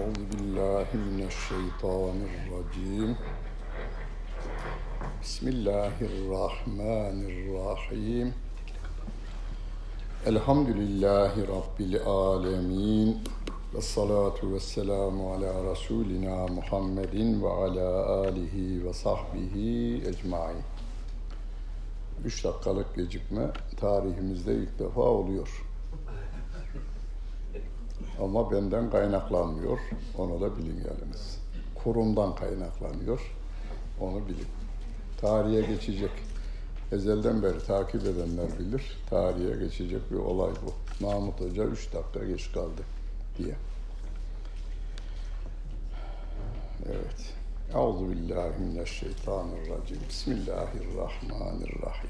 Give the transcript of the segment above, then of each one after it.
أعوذ بالله من الشيطان الرجيم بسم الله الرحمن الرحيم الحمد لله رب العالمين والصلاة والسلام على رسولنا محمد وعلى آله وصحبه ecmain. Üç dakikalık gecikme tarihimizde ilk defa oluyor. Ama benden kaynaklanmıyor. Onu da bilin yalnız. Kurumdan kaynaklanıyor. Onu bilin. Tarihe geçecek. Ezelden beri takip edenler bilir. Tarihe geçecek bir olay bu. Mahmut Hoca üç dakika geç kaldı diye. Evet. Euzu billahi mineşşeytanirracim. Bismillahirrahmanirrahim.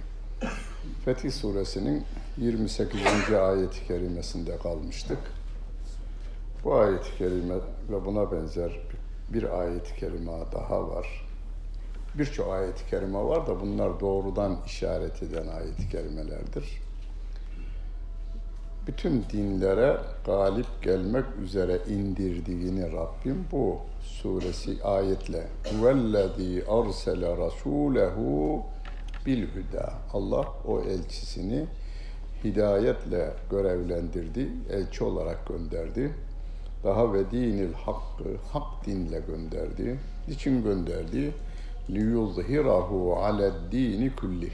Fetih suresinin 28. ayet-i kerimesinde kalmıştık. Bu ayet-i kerime ve buna benzer bir ayet-i kerime daha var. Birçok ayet-i kerime var da bunlar doğrudan işaret eden ayet-i kerimelerdir. Bütün dinlere galip gelmek üzere indirdiğini Rabbim bu suresi ayetle vellezî arsele rasûlehu bil. Allah o elçisini hidayetle görevlendirdi, elçi olarak gönderdi. Daha ve dinil hakkı, hak dinle gönderdi. Niçin gönderdi? liyuzhirahu aled dini kulli.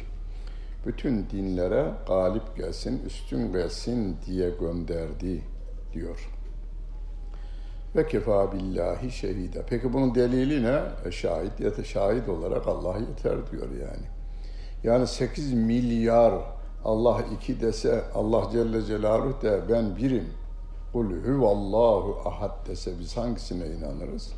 Bütün dinlere galip gelsin, üstün gelsin diye gönderdi diyor. Ve kefa billahi şehide. Peki bunun delili ne? E, şahit da şahit olarak Allah yeter diyor yani. Yani 8 milyar Allah iki dese, Allah Celle Celaluhu de ben birim. Kul huvallahu ahad dese biz hangisine inanırız?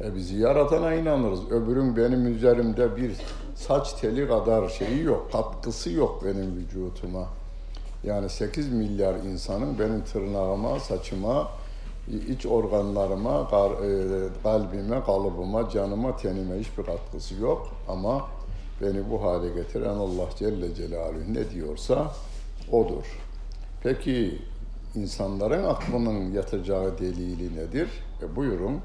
E bizi yaratana inanırız. Öbürün benim üzerimde bir saç teli kadar şeyi yok, katkısı yok benim vücutuma. Yani 8 milyar insanın benim tırnağıma, saçıma, iç organlarıma, e, kalbime, kalıbıma, canıma, tenime hiçbir katkısı yok. Ama beni bu hale getiren Allah Celle Celaluhu ne diyorsa odur. Peki insanların aklının yatacağı delili nedir? E buyurun.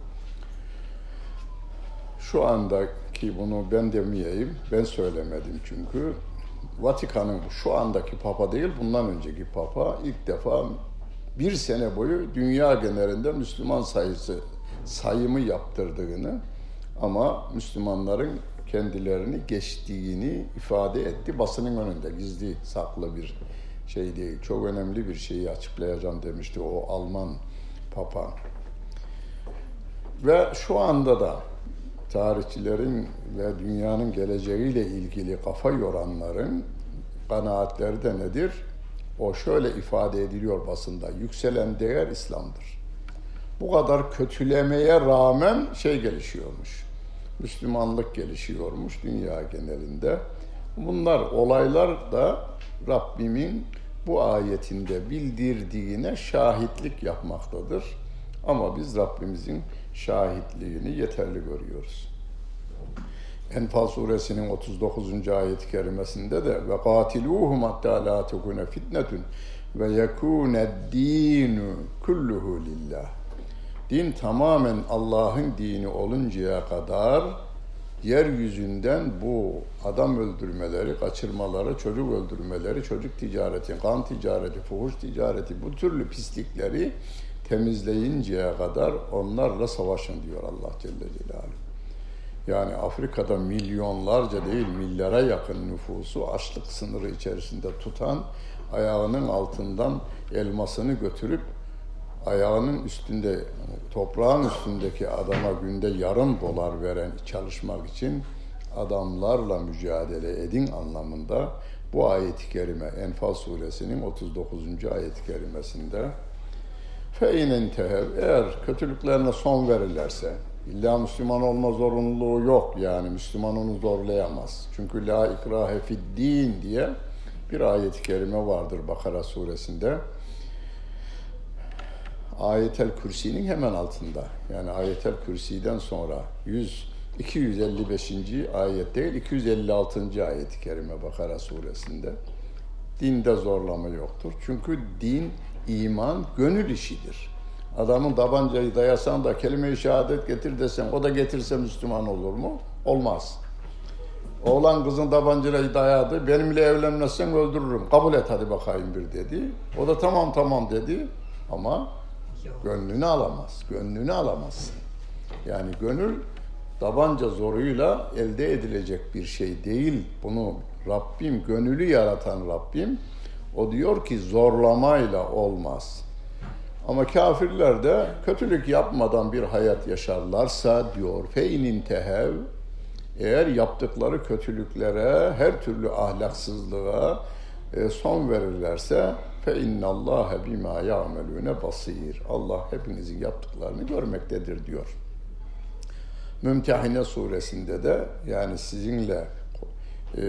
Şu andaki bunu ben demeyeyim, ben söylemedim çünkü. Vatikan'ın şu andaki papa değil, bundan önceki papa ilk defa bir sene boyu dünya genelinde Müslüman sayısı sayımı yaptırdığını ama Müslümanların kendilerini geçtiğini ifade etti. Basının önünde gizli saklı bir şey değil. Çok önemli bir şeyi açıklayacağım demişti o Alman papa. Ve şu anda da tarihçilerin ve dünyanın geleceğiyle ilgili kafa yoranların kanaatleri de nedir? O şöyle ifade ediliyor basında. Yükselen değer İslam'dır. Bu kadar kötülemeye rağmen şey gelişiyormuş. Müslümanlık gelişiyormuş dünya genelinde. Bunlar olaylar da Rabbimin bu ayetinde bildirdiğine şahitlik yapmaktadır. Ama biz Rabbimizin şahitliğini yeterli görüyoruz. Enfal suresinin 39. ayet-i kerimesinde de ve katiluhum hatta la tekune fitnetun ve yekune dinu kulluhu lillah. Din tamamen Allah'ın dini oluncaya kadar yeryüzünden bu adam öldürmeleri, kaçırmaları, çocuk öldürmeleri, çocuk ticareti, kan ticareti, fuhuş ticareti bu türlü pislikleri temizleyinceye kadar onlarla savaşın diyor Allah Celle Celaluhu. Yani Afrika'da milyonlarca değil milyara yakın nüfusu açlık sınırı içerisinde tutan ayağının altından elmasını götürüp ayağının üstünde toprağın üstündeki adama günde yarım dolar veren çalışmak için adamlarla mücadele edin anlamında bu ayet-i kerime Enfal suresinin 39. ayet-i kerimesinde feynen tehev eğer kötülüklerine son verirlerse illa Müslüman olma zorunluluğu yok yani Müslüman onu zorlayamaz. Çünkü la ikrahe fid din diye bir ayet-i kerime vardır Bakara suresinde. Ayetel Kürsi'nin hemen altında. Yani Ayetel Kürsi'den sonra 100 255. ayet değil 256. ayet-i kerime Bakara suresinde. Dinde zorlama yoktur. Çünkü din, iman gönül işidir. Adamın tabancayı dayasan da kelime-i şehadet getir desen o da getirse Müslüman olur mu? Olmaz. Oğlan kızın tabancayı dayadı. Benimle evlenmezsen öldürürüm. Kabul et hadi bakayım bir dedi. O da tamam tamam dedi. Ama gönlünü alamaz. Gönlünü alamazsın. Yani gönül tabanca zoruyla elde edilecek bir şey değil. Bunu Rabbim, gönülü yaratan Rabbim o diyor ki zorlamayla olmaz. Ama kafirler de kötülük yapmadan bir hayat yaşarlarsa diyor feynin tehev eğer yaptıkları kötülüklere, her türlü ahlaksızlığa e, son verirlerse fe innallâhe bimâ ya'melûne basîr. Allah hepinizin yaptıklarını görmektedir diyor. Mümtehine suresinde de yani sizinle e,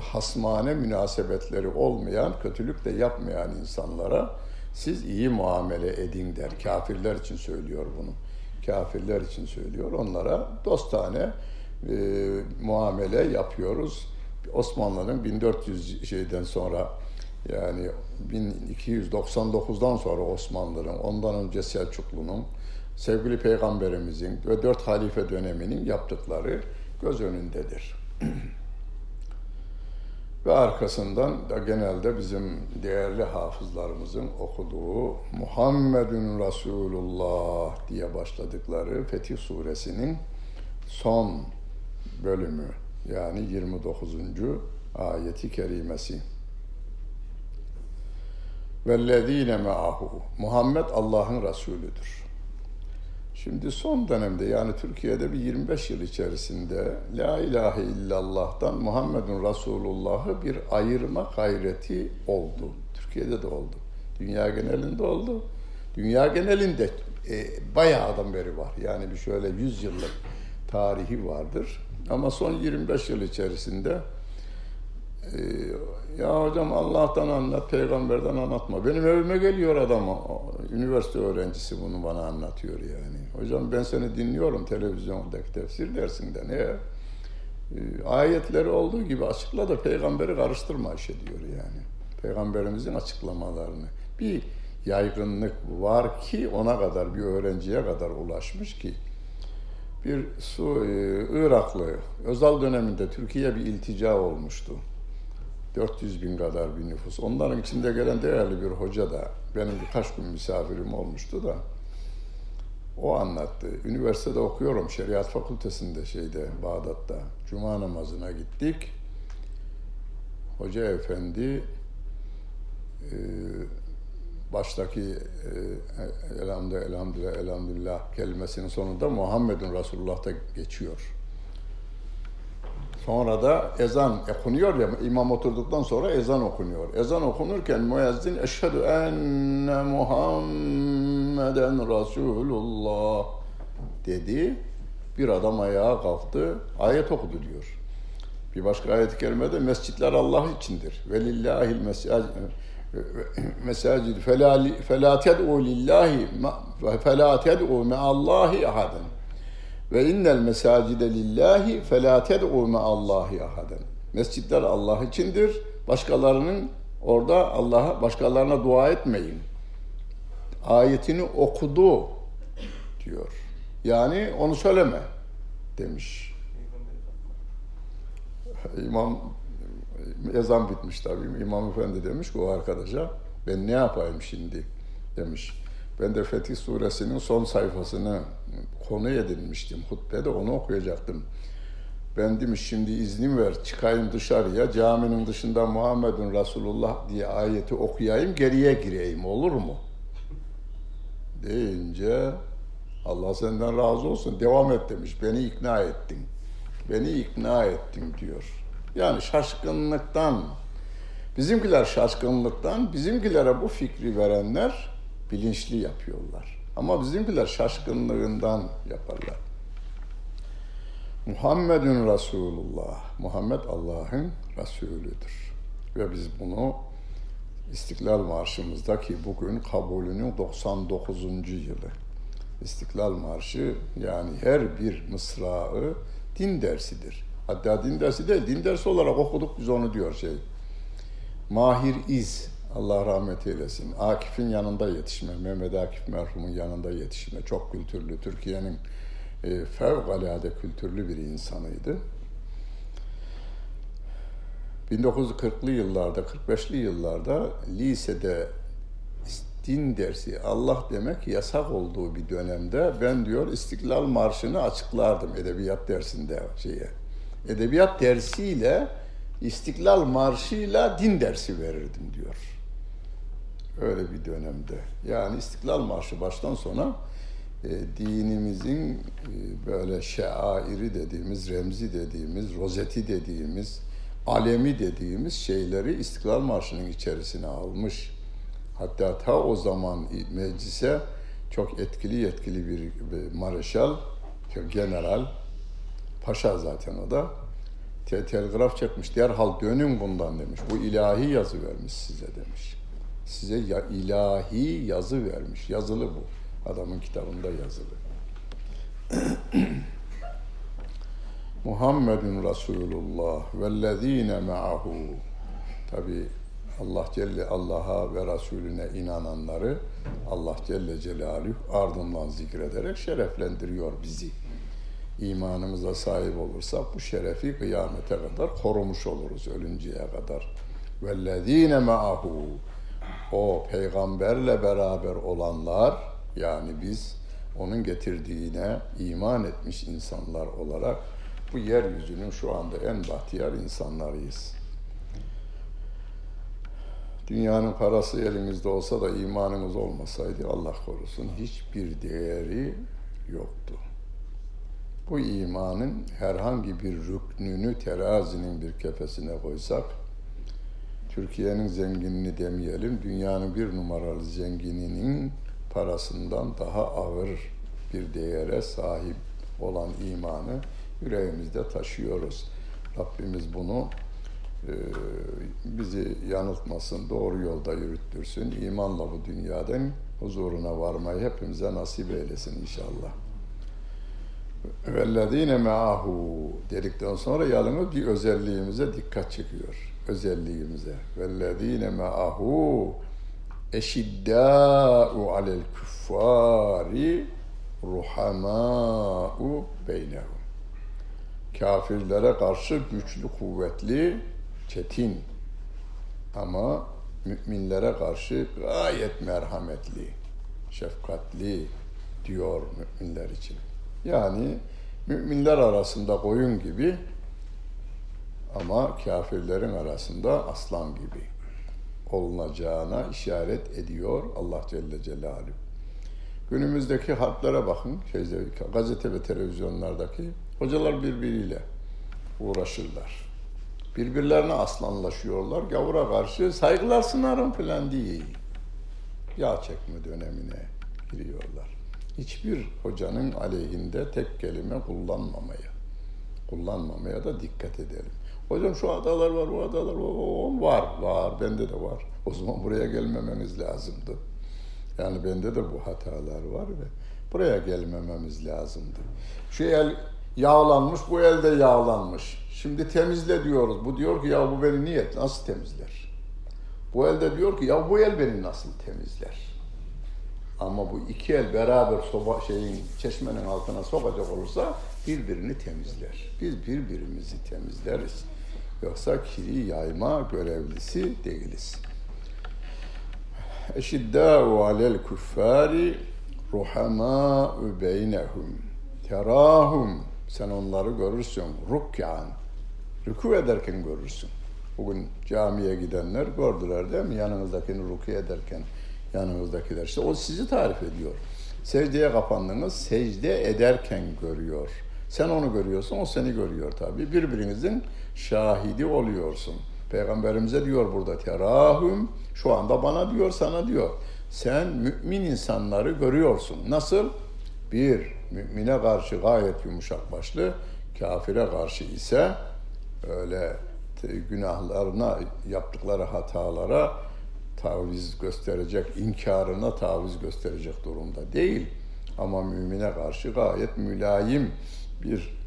hasmane münasebetleri olmayan, kötülük de yapmayan insanlara siz iyi muamele edin der. Kafirler için söylüyor bunu. Kafirler için söylüyor. Onlara dostane e, muamele yapıyoruz. Osmanlı'nın 1400 şeyden sonra yani 1299'dan sonra Osmanlı'nın, ondan önce Selçuklu'nun, sevgili peygamberimizin ve dört halife döneminin yaptıkları göz önündedir. ve arkasından da genelde bizim değerli hafızlarımızın okuduğu Muhammedun Resulullah diye başladıkları Fetih Suresinin son bölümü yani 29. ayeti kerimesi. Vellezine me'ahu. Muhammed Allah'ın Resulüdür. Şimdi son dönemde yani Türkiye'de bir 25 yıl içerisinde La ilahe illallah'tan Muhammedun Resulullah'ı bir ayırma gayreti oldu. Türkiye'de de oldu. Dünya genelinde oldu. Dünya genelinde e, bayağı adam beri var. Yani bir şöyle 100 yıllık tarihi vardır. Ama son 25 yıl içerisinde ya hocam Allah'tan anlat, peygamberden anlatma. Benim evime geliyor adam, üniversite öğrencisi bunu bana anlatıyor yani. Hocam ben seni dinliyorum televizyondaki tefsir dersinde. Ne? E, ayetleri olduğu gibi açıkla da peygamberi karıştırma işe diyor yani. Peygamberimizin açıklamalarını. Bir yaygınlık var ki ona kadar bir öğrenciye kadar ulaşmış ki bir Su, e, Iraklı özel döneminde Türkiye bir iltica olmuştu. 400 bin kadar bir nüfus. Onların içinde gelen değerli bir hoca da benim birkaç gün misafirim olmuştu da o anlattı. Üniversitede okuyorum şeriat fakültesinde şeyde Bağdat'ta. Cuma namazına gittik. Hoca efendi e, baştaki e, elhamdülillah, elhamdülillah, kelimesinin sonunda Muhammedun Resulullah da geçiyor. Sonra da ezan okunuyor ya, imam oturduktan sonra ezan okunuyor. Ezan okunurken müezzin eşhedü enne Muhammeden Resulullah dedi. Bir adam ayağa kalktı, ayet okudu diyor. Bir başka ayet-i kerimede mescitler Allah içindir. Ve lillahil mesacid felâ ted'u lillahi felâ ted'u me'allahi ahaden ve innel mesacide lillahi felâ ted'u me'allahi ahaden. Mescitler Allah içindir. Başkalarının orada Allah'a başkalarına dua etmeyin. Ayetini okudu diyor. Yani onu söyleme demiş. İmam ezan bitmiş tabii. İmam Efendi demiş ki o arkadaşa ben ne yapayım şimdi demiş. Ben de Fetih Suresinin son sayfasını konu edinmiştim. Hutbede onu okuyacaktım. Ben demiş şimdi iznim ver çıkayım dışarıya caminin dışında Muhammedun Resulullah diye ayeti okuyayım geriye gireyim olur mu? Deyince Allah senden razı olsun devam et demiş. Beni ikna ettin. Beni ikna ettin diyor. Yani şaşkınlıktan, bizimkiler şaşkınlıktan, bizimkilere bu fikri verenler bilinçli yapıyorlar. Ama bizimkiler şaşkınlığından yaparlar. Muhammedun Resulullah. Muhammed Allah'ın Resulüdür. Ve biz bunu İstiklal Marşımızda ki bugün kabulünün 99. yılı. İstiklal Marşı yani her bir mısrağı din dersidir. Hatta din dersi değil, din dersi olarak okuduk biz onu diyor şey. Mahir İz Allah rahmet eylesin. Akif'in yanında yetişme, Mehmet Akif merhumun yanında yetişme. Çok kültürlü, Türkiye'nin e, fevkalade kültürlü bir insanıydı. 1940'lı yıllarda, 45'li yıllarda lisede din dersi, Allah demek yasak olduğu bir dönemde ben diyor İstiklal Marşı'nı açıklardım edebiyat dersinde şeye. Edebiyat dersiyle İstiklal Marşı'yla din dersi verirdim diyor. Öyle bir dönemde. Yani İstiklal Marşı baştan sona e, dinimizin e, böyle şairi dediğimiz, remzi dediğimiz, rozeti dediğimiz, alemi dediğimiz şeyleri İstiklal Marşı'nın içerisine almış. Hatta ta o zaman meclise çok etkili yetkili bir, bir mareşal, general, paşa zaten o da te telgraf çekmiş. Derhal dönün bundan demiş. Bu ilahi yazı vermiş size demiş. Size ya, ilahi yazı vermiş. Yazılı bu. Adamın kitabında yazılı. Muhammedun Resulullah vellezine ma'ahu. Tabi Allah Celle Allah'a ve Resulüne inananları Allah Celle Celaluhu ardından zikrederek şereflendiriyor bizi. İmanımıza sahip olursak bu şerefi kıyamete kadar korumuş oluruz ölünceye kadar. Vellezine ma'ahu o peygamberle beraber olanlar yani biz onun getirdiğine iman etmiş insanlar olarak bu yeryüzünün şu anda en bahtiyar insanlarıyız. Dünyanın parası elimizde olsa da imanımız olmasaydı Allah korusun hiçbir değeri yoktu. Bu imanın herhangi bir rüknünü terazinin bir kefesine koysak, Türkiye'nin zenginini demeyelim, dünyanın bir numaralı zengininin parasından daha ağır bir değere sahip olan imanı yüreğimizde taşıyoruz. Rabbimiz bunu e, bizi yanıltmasın, doğru yolda yürüttürsün. İmanla bu dünyadan huzuruna varmayı hepimize nasip eylesin inşallah. Vellezine me'ahu dedikten sonra yalnız bir özelliğimize dikkat çekiyor. Özelliğimize. Vellezine me'ahu eşiddâ'u alel küffâri ruhamâ'u beynehum. Kafirlere karşı güçlü, kuvvetli, çetin ama müminlere karşı gayet merhametli, şefkatli diyor müminler için. Yani müminler arasında koyun gibi ama kafirlerin arasında aslan gibi olunacağına işaret ediyor Allah Celle Celaluhu. Günümüzdeki harplere bakın, şeyde, gazete ve televizyonlardaki hocalar birbiriyle uğraşırlar. Birbirlerine aslanlaşıyorlar. Gavura karşı saygılar sınarım falan değil. Yağ çekme dönemine giriyorlar hiçbir hocanın aleyhinde tek kelime kullanmamaya, kullanmamaya da dikkat edelim. Hocam şu adalar var, bu adalar var, var, var, bende de var. O zaman buraya gelmememiz lazımdı. Yani bende de bu hatalar var ve buraya gelmememiz lazımdı. Şu el yağlanmış, bu elde yağlanmış. Şimdi temizle diyoruz. Bu diyor ki ya bu beni niyet nasıl temizler? Bu elde diyor ki ya bu el beni nasıl temizler? Ama bu iki el beraber soba şeyin çeşmenin altına sokacak olursa birbirini temizler. Biz birbirimizi temizleriz. Yoksa kiri yayma görevlisi değiliz. Eşiddâ'u alel kuffâri ruhamâ'u beynehum terahum sen onları görürsün rukkan rükû ederken görürsün. Bugün camiye gidenler gördüler değil mi? Yanınızdakini rükû ederken yanınızdakiler. İşte o sizi tarif ediyor. Secdeye kapandınız, secde ederken görüyor. Sen onu görüyorsun, o seni görüyor tabii. Birbirinizin şahidi oluyorsun. Peygamberimize diyor burada terahüm, şu anda bana diyor, sana diyor. Sen mümin insanları görüyorsun. Nasıl? Bir, mümine karşı gayet yumuşak başlı, kafire karşı ise öyle günahlarına, yaptıkları hatalara taviz gösterecek, inkarına taviz gösterecek durumda değil. Ama mümine karşı gayet mülayim bir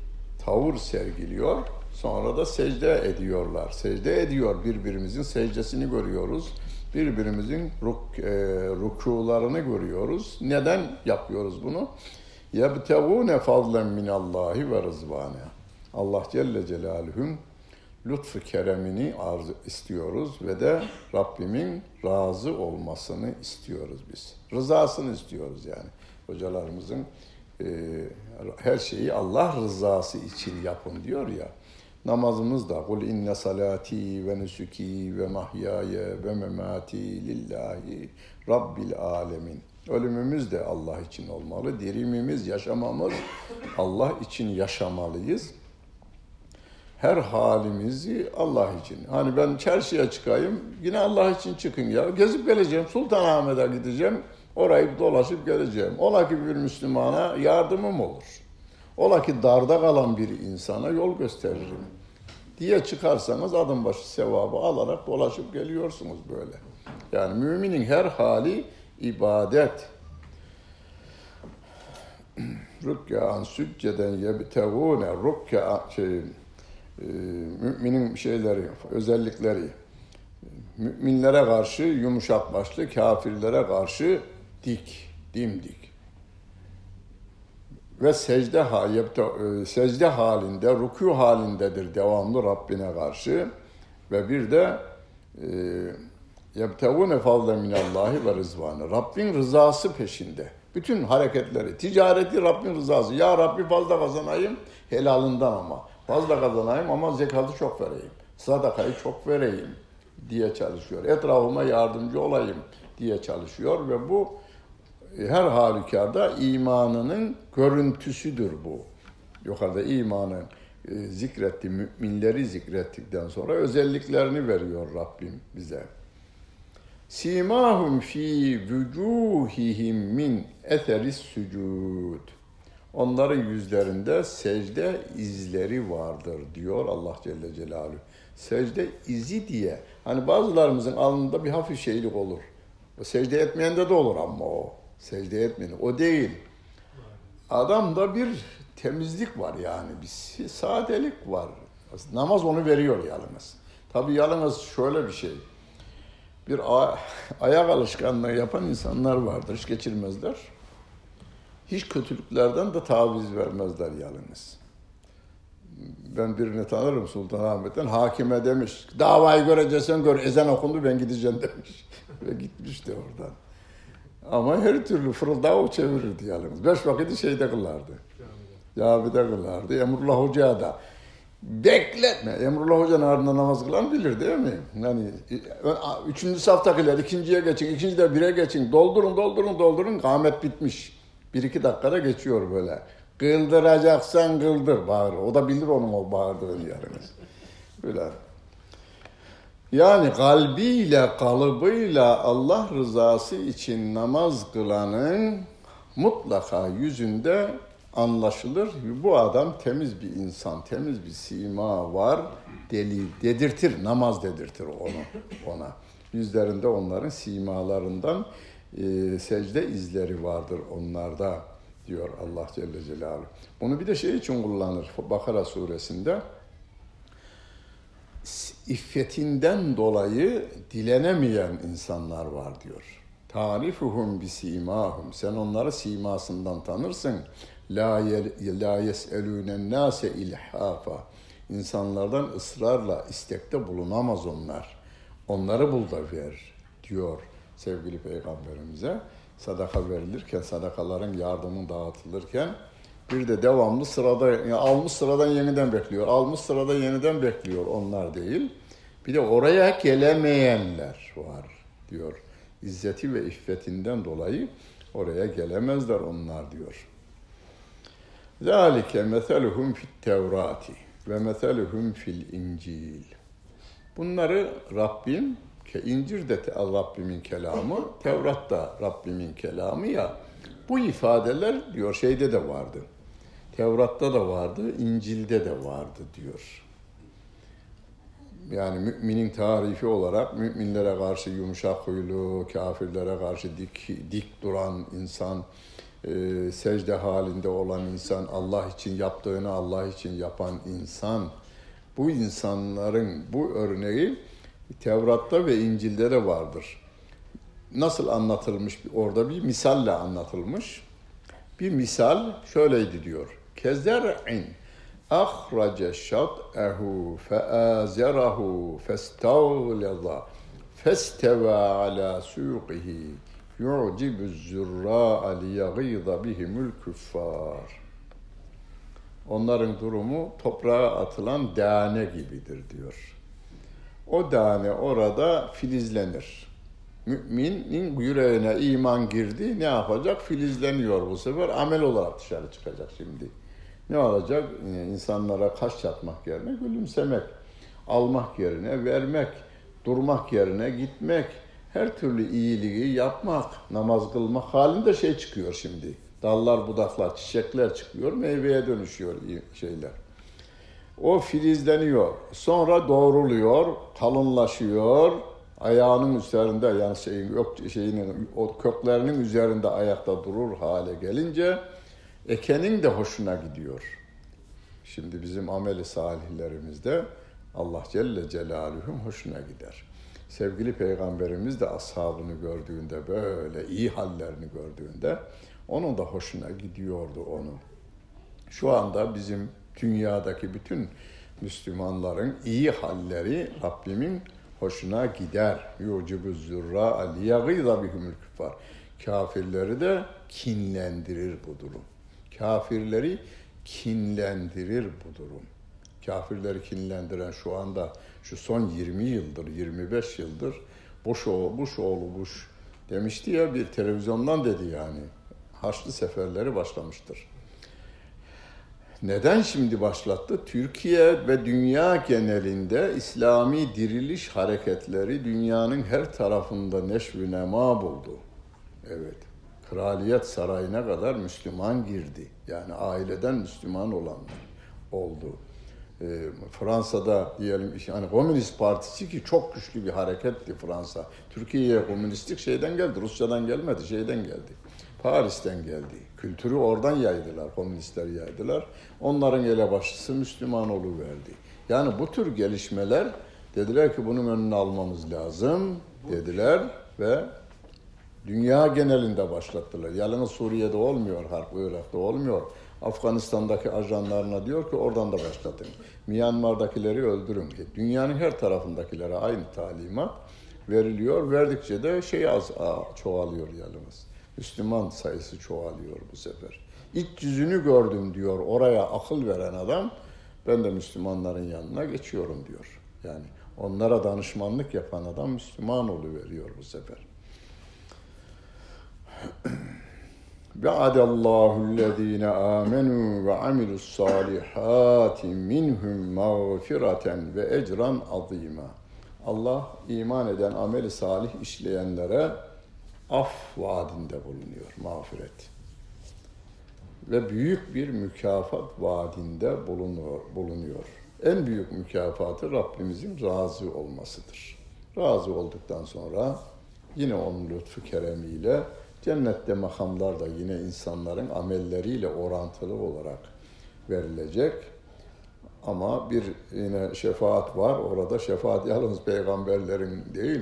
tavır sergiliyor. Sonra da secde ediyorlar. Secde ediyor birbirimizin secdesini görüyoruz. birbirimizin ruk, e, rukularını görüyoruz. Neden yapıyoruz bunu? يَبْتَغُونَ فَضْلًا مِنَ اللّٰهِ وَرِزْوَانَ Allah Celle Celaluhu'nun lütfu keremini arz istiyoruz ve de Rabbimin razı olmasını istiyoruz biz. Rızasını istiyoruz yani. Hocalarımızın e, her şeyi Allah rızası için yapın diyor ya. Namazımızda kul inne salati ve nusuki ve mahyaya ve memati lillahi rabbil alemin. Ölümümüz de Allah için olmalı. Dirimimiz, yaşamamız Allah için yaşamalıyız. Her halimizi Allah için. Hani ben çarşıya çıkayım, yine Allah için çıkın ya. Gezip geleceğim, Sultanahmet'e gideceğim, orayı dolaşıp geleceğim. Ola ki bir Müslümana yardımım olur. Ola ki darda kalan bir insana yol gösteririm diye çıkarsanız adım başı sevabı alarak dolaşıp geliyorsunuz böyle. Yani müminin her hali ibadet. Rükkan sücceden yebtegûne rükka şey, e, müminin şeyleri, özellikleri. Müminlere karşı yumuşak başlı, kafirlere karşı dik, dimdik. Ve secde, e, secde halinde, rükû halindedir devamlı Rabbine karşı. Ve bir de e, yebtevune fazle minallahi ve rızvanı. Rabbin rızası peşinde. Bütün hareketleri, ticareti Rabbin rızası. Ya Rabbi fazla kazanayım, helalından ama. Fazla kazanayım ama zekatı çok vereyim. Sadakayı çok vereyim diye çalışıyor. Etrafıma yardımcı olayım diye çalışıyor ve bu her halükarda imanının görüntüsüdür bu. Yukarıda imanın e, zikretti, müminleri zikrettikten sonra özelliklerini veriyor Rabbim bize. Simahum fi vücuhihim min eteris sucud. Onların yüzlerinde secde izleri vardır diyor Allah Celle Celaluhu. Secde izi diye. Hani bazılarımızın alnında bir hafif şeylik olur. Secde etmeyende de olur ama o. Secde etmeyen. O değil. Adamda bir temizlik var yani. Bir sadelik var. Namaz onu veriyor yalnız. Tabi yalnız şöyle bir şey bir ayak alışkanlığı yapan insanlar vardır. Hiç geçirmezler. Hiç kötülüklerden de taviz vermezler yalnız. Ben birini tanırım Sultanahmet'ten. Hakime demiş, davayı göreceksen gör, ezan okundu ben gideceğim demiş. Ve gitmişti oradan. Ama her türlü fırıldağı çevirirdi yalnız. Beş vakit şeyde kılardı. Camide kılardı. Emrullah Hoca'ya da Bekletme. Emrullah Hoca'nın ardında namaz kılan bilir değil mi? Yani üçüncü saftakiler ikinciye geçin, ikinci de bire geçin. Doldurun, doldurun, doldurun. Kâhmet bitmiş. Bir iki dakikada geçiyor böyle. Kıldıracaksan kıldır bağırır. O da bilir onun o bağırdığını yarınız. Böyle. Yani kalbiyle, kalıbıyla Allah rızası için namaz kılanın mutlaka yüzünde anlaşılır. Bu adam temiz bir insan, temiz bir sima var. Deli dedirtir, namaz dedirtir onu ona. Yüzlerinde onların simalarından e, secde izleri vardır onlarda diyor Allah Celle Celaluhu. Bunu bir de şey için kullanır Bakara suresinde. İffetinden dolayı dilenemeyen insanlar var diyor. Tarifuhum bi simahum. Sen onları simasından tanırsın. La, la yes'elûnen nâse ilhafa. İnsanlardan ısrarla istekte bulunamaz onlar. Onları bul da ver diyor sevgili peygamberimize. Sadaka verilirken, sadakaların yardımı dağıtılırken bir de devamlı sırada yani almış sıradan yeniden bekliyor. Almış sıradan yeniden bekliyor onlar değil. Bir de oraya gelemeyenler var diyor. İzzeti ve iffetinden dolayı oraya gelemezler onlar diyor. Zalike meseluhum fit Tevrati ve meseluhum fil İncil. Bunları Rabbim ki incir de Rabbimin kelamı, Tevrat da Rabbimin kelamı ya. Bu ifadeler diyor şeyde de vardı. Tevrat'ta da vardı, İncil'de de vardı diyor. Yani müminin tarifi olarak müminlere karşı yumuşak huylu, kafirlere karşı dik, dik duran insan, e, secde halinde olan insan, Allah için yaptığını Allah için yapan insan, bu insanların bu örneği Tevrat'ta ve İncil'de de vardır. nasıl anlatılmış orada bir misalle anlatılmış. Bir misal şöyleydi diyor. Kezer'in ahrace şat'ehu feazerahu festağleza festeva ala suqihi yu'cibu zürra'a liyagîza bihimul küffar. Onların durumu toprağa atılan tane gibidir diyor. O tane orada filizlenir. Müminin yüreğine iman girdi, ne yapacak? Filizleniyor bu sefer. Amel olarak dışarı çıkacak şimdi. Ne olacak? İnsanlara kaş çatmak yerine gülümsemek. Almak yerine vermek. Durmak yerine gitmek. Her türlü iyiliği yapmak, namaz kılmak halinde şey çıkıyor şimdi. Dallar, budaklar, çiçekler çıkıyor, meyveye dönüşüyor şeyler. O filizleniyor. Sonra doğruluyor, kalınlaşıyor. Ayağının üzerinde yani şeyin şeyinin o köklerinin üzerinde ayakta durur hale gelince ekenin de hoşuna gidiyor. Şimdi bizim ameli salihlerimizde Allah Celle Celaluhu'nun hoşuna gider. Sevgili Peygamberimiz de ashabını gördüğünde böyle iyi hallerini gördüğünde onun da hoşuna gidiyordu onu. Şu anda bizim dünyadaki bütün Müslümanların iyi halleri Rabbimin hoşuna gider. Yucibu zürra liyagîza bihumul küffar. Kafirleri de kinlendirir bu durum. Kafirleri kinlendirir bu durum. Kafirleri kinlendiren şu anda şu son 20 yıldır, 25 yıldır Bush oğlu, Bush oğlu Bush demişti ya bir televizyondan dedi yani. Haçlı seferleri başlamıştır. Neden şimdi başlattı? Türkiye ve dünya genelinde İslami diriliş hareketleri dünyanın her tarafında neşv nema buldu. Evet. Kraliyet sarayına kadar Müslüman girdi. Yani aileden Müslüman olanlar oldu. E, Fransa'da diyelim yani Komünist Partisi ki çok güçlü bir hareketti Fransa. Türkiye'ye komünistlik şeyden geldi, Rusya'dan gelmedi, şeyden geldi. Paris'ten geldi. Kültürü oradan yaydılar, komünistler yaydılar. Onların elebaşısı Müslüman verdi. Yani bu tür gelişmeler dediler ki bunun önünü almamız lazım dediler ve dünya genelinde başlattılar. Yalnız Suriye'de olmuyor harp, Irak'ta olmuyor. Afganistan'daki ajanlarına diyor ki oradan da başlatın. Myanmar'dakileri öldürün. Dünyanın her tarafındakilere aynı talimat veriliyor. Verdikçe de şey az çoğalıyor yalnız. Müslüman sayısı çoğalıyor bu sefer. İlk yüzünü gördüm diyor oraya akıl veren adam. Ben de Müslümanların yanına geçiyorum diyor. Yani onlara danışmanlık yapan adam Müslüman veriyor bu sefer. Ve'adallahu allazine amenu ve amilus salihati minhum mağfireten ve ecran. Allah iman eden ameli salih işleyenlere af vaadinde bulunuyor, mağfiret. Ve büyük bir mükafat vaadinde bulunuyor. bulunuyor. En büyük mükafatı Rabbimizin razı olmasıdır. Razı olduktan sonra yine onun lütfu keremiyle cennette makamlar da yine insanların amelleriyle orantılı olarak verilecek. Ama bir yine şefaat var. Orada şefaat yalnız peygamberlerin değil,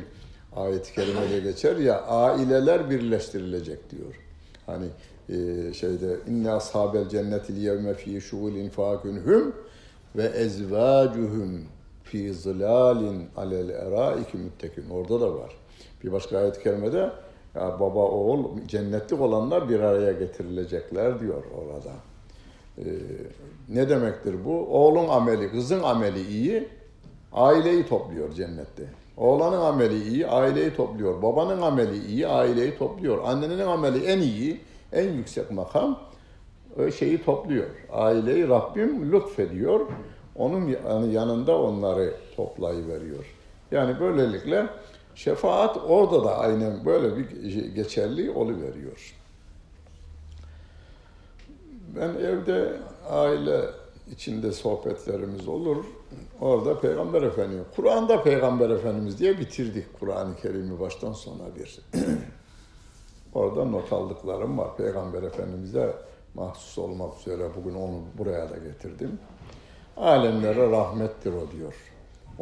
ayet-i kerimede geçer ya aileler birleştirilecek diyor. Hani e, şeyde inne ashabel cennetil yevme fi şugulin fakünhüm ve ezvacuhum fi zilalin alel eraiki müttekin. Orada da var. Bir başka ayet-i kerimede ya baba oğul cennetlik olanlar bir araya getirilecekler diyor orada. Ee, ne demektir bu? Oğlun ameli, kızın ameli iyi, aileyi topluyor cennette. Oğlanın ameli iyi, aileyi topluyor. Babanın ameli iyi, aileyi topluyor. Annenin ameli en iyi, en yüksek makam şeyi topluyor. Aileyi Rabbim lütfediyor. Onun yanında onları toplayıveriyor. Yani böylelikle şefaat orada da aynen böyle bir geçerli oluveriyor. Ben evde aile içinde sohbetlerimiz olur. Orada Peygamber Efendimiz, Kur'an'da Peygamber Efendimiz diye bitirdik Kur'an-ı Kerim'i baştan sona bir. Orada not aldıklarım var. Peygamber Efendimiz'e mahsus olmak üzere bugün onu buraya da getirdim. Alemlere rahmettir o diyor.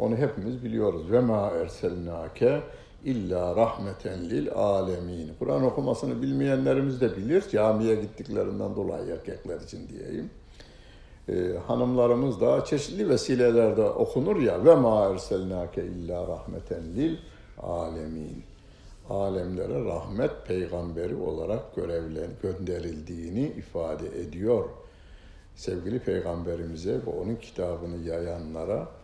Onu hepimiz biliyoruz. Ve ma erselnake illa rahmeten lil alemin. Kur'an okumasını bilmeyenlerimiz de bilir. Camiye gittiklerinden dolayı erkekler için diyeyim. Ee, hanımlarımız da çeşitli vesilelerde okunur ya ve ma erselnake illa rahmeten lil alemin. Alemlere rahmet peygamberi olarak görevlen gönderildiğini ifade ediyor. Sevgili peygamberimize ve onun kitabını yayanlara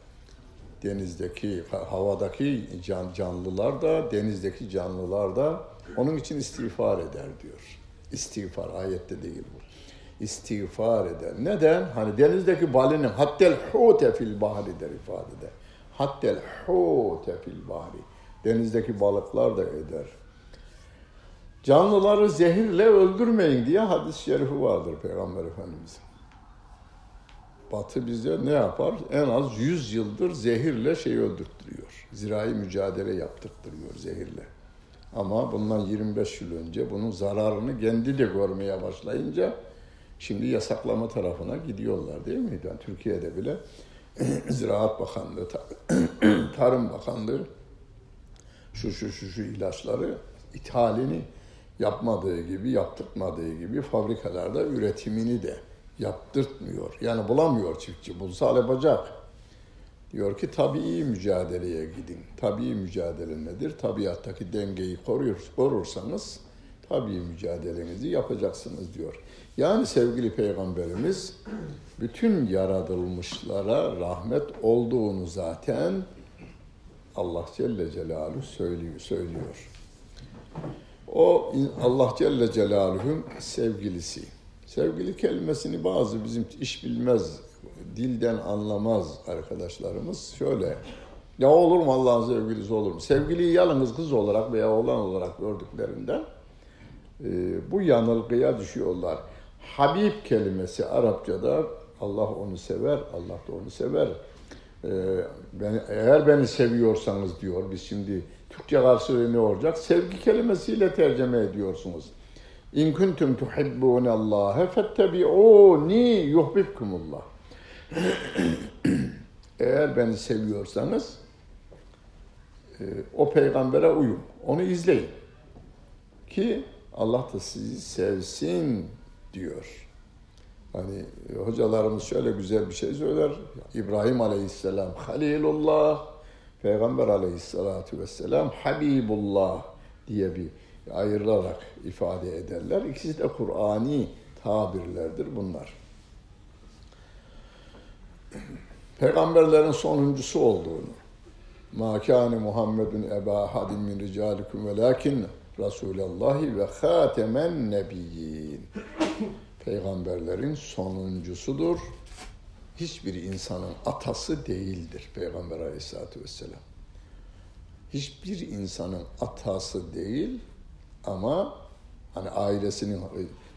denizdeki, havadaki can, canlılar da, denizdeki canlılar da onun için istiğfar eder diyor. İstiğfar ayette değil bu. İstiğfar eder. Neden? Hani denizdeki balinin hattel hute fil bahri der ifadede. Hattel hute fil bahri. Denizdeki balıklar da eder. Canlıları zehirle öldürmeyin diye hadis-i şerifi vardır Peygamber Efendimiz'in. Batı bize ne yapar? En az 100 yıldır zehirle şey öldürttürüyor. Zirai mücadele yaptırttırıyor zehirle. Ama bundan 25 yıl önce bunun zararını kendi de görmeye başlayınca şimdi yasaklama tarafına gidiyorlar değil mi? Yani Türkiye'de bile Ziraat Bakanlığı, Tarım Bakanlığı şu şu şu şu ilaçları ithalini yapmadığı gibi, yaptırmadığı gibi fabrikalarda üretimini de yaptırtmıyor. Yani bulamıyor çiftçi. Bulsa yapacak. Diyor ki tabii mücadeleye gidin. Tabii mücadele nedir? Tabiattaki dengeyi korur, korursanız tabii mücadelenizi yapacaksınız diyor. Yani sevgili peygamberimiz bütün yaratılmışlara rahmet olduğunu zaten Allah Celle Celaluhu söylüyor. söylüyor. O Allah Celle Celaluhu'nun sevgilisi. Sevgili kelimesini bazı bizim iş bilmez, dilden anlamaz arkadaşlarımız şöyle. Ya olur mu Allah'ın sevgilisi olur mu? Sevgiliyi yalnız kız olarak veya oğlan olarak gördüklerinden e, bu yanılgıya düşüyorlar. Habib kelimesi Arapçada Allah onu sever, Allah da onu sever. E, ben, eğer beni seviyorsanız diyor, biz şimdi Türkçe karşılığı ne olacak? Sevgi kelimesiyle tercüme ediyorsunuz. İn kuntum tuhibbunallaha fettebi'uni yuhibbukumullah. Eğer beni seviyorsanız e, o peygambere uyun. Onu izleyin. Ki Allah da sizi sevsin diyor. Hani e, hocalarımız şöyle güzel bir şey söyler. İbrahim Aleyhisselam Halilullah, Peygamber Aleyhisselatü Vesselam Habibullah diye bir ayrılarak ifade ederler. İkisi de Kur'ani tabirlerdir bunlar. Peygamberlerin sonuncusu olduğunu, Ma kâne Muhammedun eba hadim min ricalikum velakin Resulallahi ve hatemen nebiyyin. Peygamberlerin sonuncusudur. Hiçbir insanın atası değildir Peygamber Aleyhisselatü Vesselam. Hiçbir insanın atası değil, ama hani ailesinin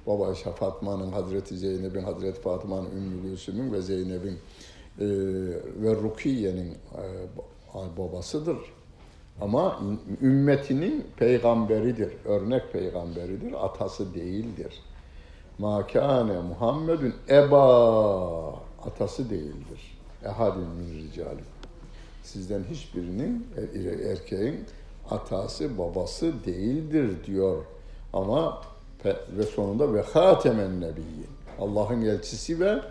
baba Fatma'nın, Hazreti Zeynep'in, Hazreti Fatma'nın, Ümmü Gülsüm'ün ve Zeynep'in e, ve Rukiye'nin e, babasıdır. Ama ümmetinin peygamberidir, örnek peygamberidir, atası değildir. Ma kâne Muhammedun eba, atası değildir. Ehadin min ricalim. Sizden hiçbirinin, e, erkeğin atası babası değildir diyor. Ama ve sonunda ve hatemen nebiyyin. Allah'ın elçisi ve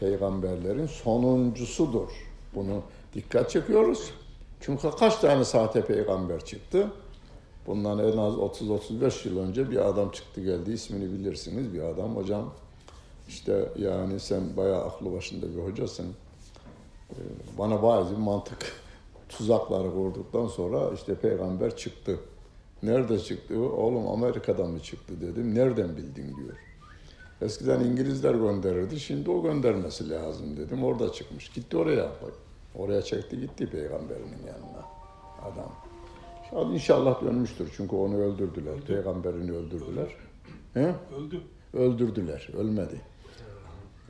peygamberlerin sonuncusudur. Bunu dikkat çekiyoruz. Çünkü kaç tane sahte peygamber çıktı? Bundan en az 30-35 yıl önce bir adam çıktı geldi. ismini bilirsiniz bir adam. Hocam işte yani sen bayağı aklı başında bir hocasın. Ee, bana bazı mantık tuzakları kurduktan sonra işte peygamber çıktı. Nerede çıktı? Oğlum Amerika'dan mı çıktı dedim. Nereden bildin diyor. Eskiden İngilizler gönderirdi. Şimdi o göndermesi lazım dedim. Orada çıkmış. Gitti oraya. Oraya çekti gitti peygamberinin yanına. Adam. Şimdi inşallah dönmüştür. Çünkü onu öldürdüler. Öldü. Peygamberini öldürdüler. Öldü. He? Öldü. Öldürdüler. Ölmedi.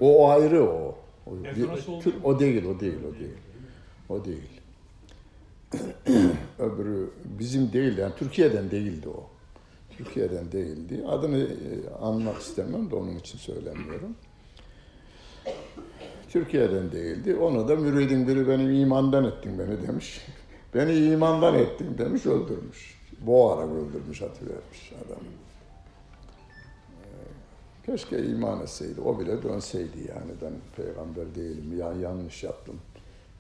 O ayrı o. O, bir, o değil, o değil, o değil. O değil. öbürü bizim değil yani Türkiye'den değildi o. Türkiye'den değildi. Adını e, anmak istemem de onun için söylemiyorum. Türkiye'den değildi. Onu da müridin biri benim imandan ettin beni demiş. Beni imandan ettin demiş öldürmüş. Boğarak öldürmüş atıvermiş adamı. Ee, keşke iman etseydi. O bile dönseydi yani ben peygamber değilim. Ya yanlış yaptım.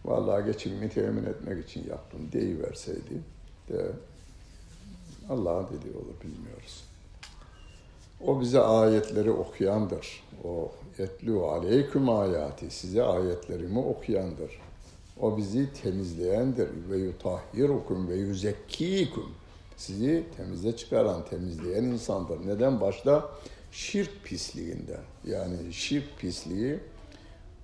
Vallahi geçimimi temin etmek için yaptım deyiverseydi de Allah'ın dediği olur bilmiyoruz. O bize ayetleri okuyandır. O etlu aleyküm ayati size ayetlerimi okuyandır. O bizi temizleyendir. Ve yutahhirukum ve yüzekkikum. Sizi temize çıkaran, temizleyen insandır. Neden? Başta şirk pisliğinden. Yani şirk pisliği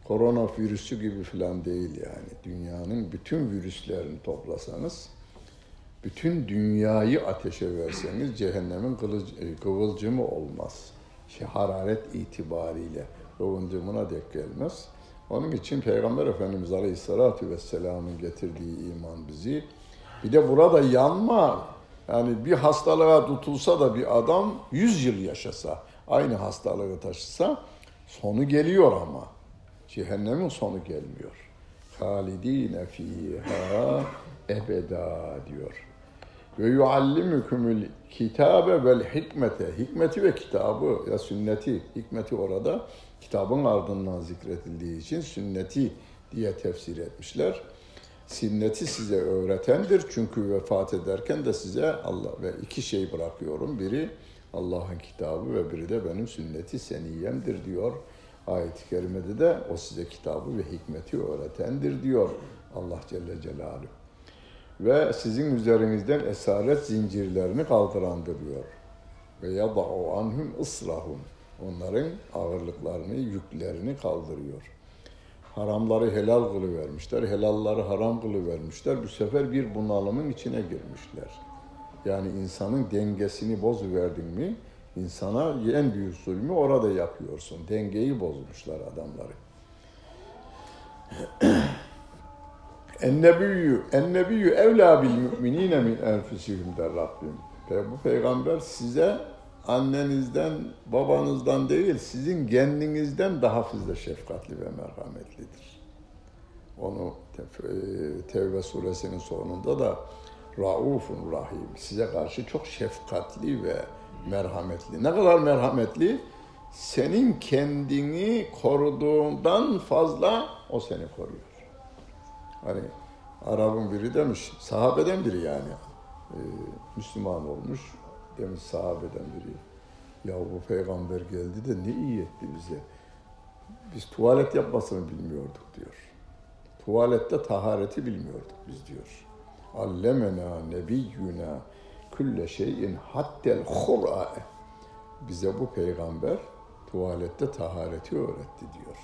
korona virüsü gibi falan değil yani. Dünyanın bütün virüslerini toplasanız, bütün dünyayı ateşe verseniz cehennemin e, kıvılcımı olmaz. Şey, hararet itibariyle kıvılcımına dek gelmez. Onun için Peygamber Efendimiz Aleyhisselatü Vesselam'ın getirdiği iman bizi. Bir de burada yanma, yani bir hastalığa tutulsa da bir adam yüz yıl yaşasa, aynı hastalığı taşısa sonu geliyor ama. Cehennemin sonu gelmiyor. Halidine fiha ebeda diyor. Ve yuallimukumul kitabe vel hikmete. Hikmeti ve kitabı ya sünneti, hikmeti orada kitabın ardından zikredildiği için sünneti diye tefsir etmişler. Sünneti size öğretendir çünkü vefat ederken de size Allah ve iki şey bırakıyorum. Biri Allah'ın kitabı ve biri de benim sünneti seniyemdir diyor. Ayet-i kerimede de o size kitabı ve hikmeti öğretendir diyor Allah Celle Celaluhu. Ve sizin üzerinizden esaret zincirlerini kaldırandır diyor. Ve yada'u anhum ıslahum. Onların ağırlıklarını, yüklerini kaldırıyor. Haramları helal kılıvermişler, helalları haram kılıvermişler. Bu sefer bir bunalımın içine girmişler. Yani insanın dengesini bozuverdin mi, insana en büyük zulmü orada yapıyorsun. Dengeyi bozmuşlar adamları. Ennebiyyü, ennebiyyü evlâ bil müminine min enfusihim der Rabbim. Bu peygamber size annenizden, babanızdan değil, sizin kendinizden daha fazla şefkatli ve merhametlidir. Onu e, Tevbe suresinin sonunda da Raufun Rahim, size karşı çok şefkatli ve merhametli. Ne kadar merhametli? Senin kendini koruduğundan fazla o seni koruyor. Hani Arap'ın biri demiş, sahabeden biri yani. Ee, Müslüman olmuş, demiş sahabeden biri. Ya bu peygamber geldi de ne iyi etti bize. Biz tuvalet yapmasını bilmiyorduk diyor. Tuvalette tahareti bilmiyorduk biz diyor. Allemena nebiyyuna külle şeyin hattel hura'e. Bize bu peygamber tuvalette tahareti öğretti diyor.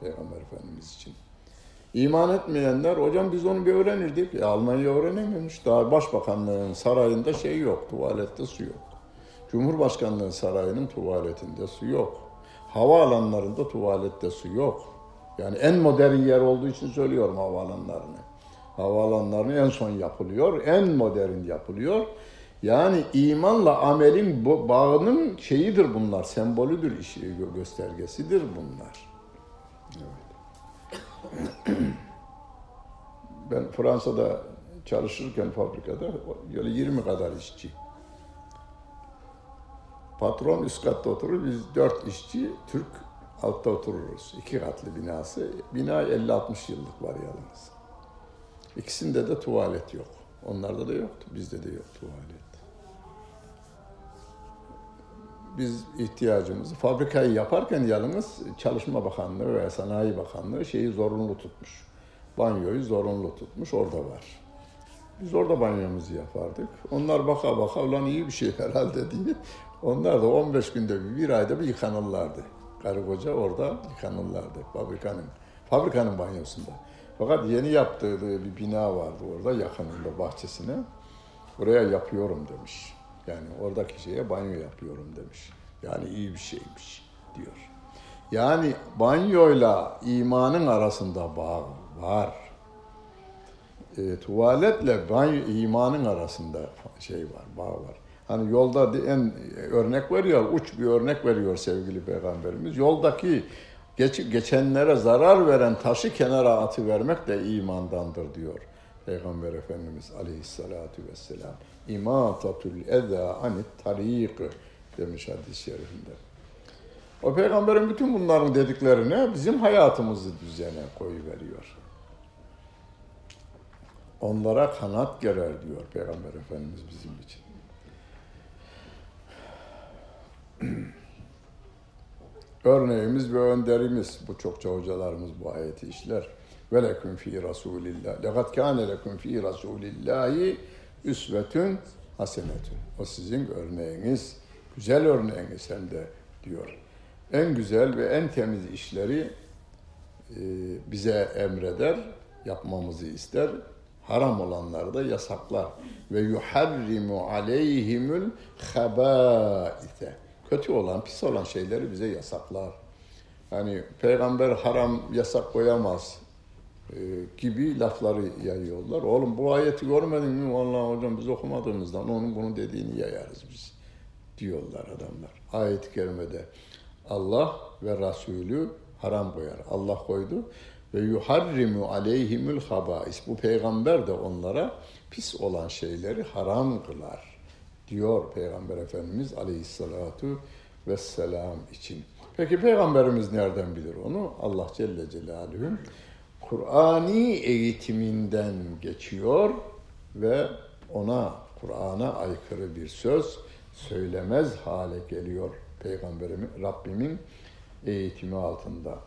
Peygamber Efendimiz için. İman etmeyenler, hocam biz onu bir öğrenirdik. E, Almanya öğrenememiş. Daha başbakanlığın sarayında şey yok, tuvalette su yok. Cumhurbaşkanlığı sarayının tuvaletinde su yok. Havaalanlarında tuvalette su yok. Yani en modern yer olduğu için söylüyorum havaalanlarını. Havaalanlarını en son yapılıyor, en modern yapılıyor. Yani imanla amelin bağının şeyidir bunlar, sembolüdür, göstergesidir bunlar. Evet. ben Fransa'da çalışırken fabrikada böyle 20 kadar işçi. Patron üst katta oturur, biz dört işçi Türk altta otururuz. İki katlı binası. Bina 50-60 yıllık var yalnız. İkisinde de tuvalet yok. Onlarda da yoktu, bizde de yok tuvalet. biz ihtiyacımızı fabrikayı yaparken yalnız Çalışma Bakanlığı veya Sanayi Bakanlığı şeyi zorunlu tutmuş. Banyoyu zorunlu tutmuş, orada var. Biz orada banyomuzu yapardık. Onlar baka baka ulan iyi bir şey herhalde diye. Onlar da 15 günde bir, bir ayda bir yıkanırlardı. Karı koca orada yıkanırlardı fabrikanın, fabrikanın banyosunda. Fakat yeni yaptığı bir bina vardı orada yakınında bahçesine. Buraya yapıyorum demiş. Yani oradaki şeye banyo yapıyorum demiş. Yani iyi bir şeymiş diyor. Yani banyoyla imanın arasında bağ var. E, tuvaletle banyo imanın arasında şey var, bağ var. Hani yolda en örnek veriyor, uç bir örnek veriyor sevgili peygamberimiz. Yoldaki geç, geçenlere zarar veren taşı kenara atı vermek de imandandır diyor. Peygamber Efendimiz aleyhissalatu vesselam. İmatatul eza anit tarik demiş hadis-i şerifinde. O peygamberin bütün bunların dediklerine bizim hayatımızı düzene koyuveriyor. Onlara kanat gerer diyor Peygamber Efendimiz bizim için. Örneğimiz ve önderimiz bu çokça hocalarımız bu ayeti işler. Ve leküm fi Rasulillah. Lekad kâne leküm fi Rasulillahi üsvetün hasenetün. O sizin örneğiniz, güzel örneğiniz hem de diyor. En güzel ve en temiz işleri e, bize emreder, yapmamızı ister. Haram olanları da yasaklar. Ve yuharrimu aleyhimul habaite. Kötü olan, pis olan şeyleri bize yasaklar. Hani peygamber haram yasak koyamaz e, gibi lafları yayıyorlar. Oğlum bu ayeti görmedin mi? Vallahi hocam biz okumadığımızdan onun bunu dediğini yayarız biz diyorlar adamlar. Ayet-i kerimede Allah ve Resulü haram koyar. Allah koydu ve yuharrimu aleyhimul habais. Bu peygamber de onlara pis olan şeyleri haram kılar diyor Peygamber Efendimiz aleyhissalatu vesselam için. Peki Peygamberimiz nereden bilir onu? Allah Celle Celaluhu Kur'ani eğitiminden geçiyor ve ona Kur'an'a aykırı bir söz söylemez hale geliyor Peygamberim Rabbimin eğitimi altında.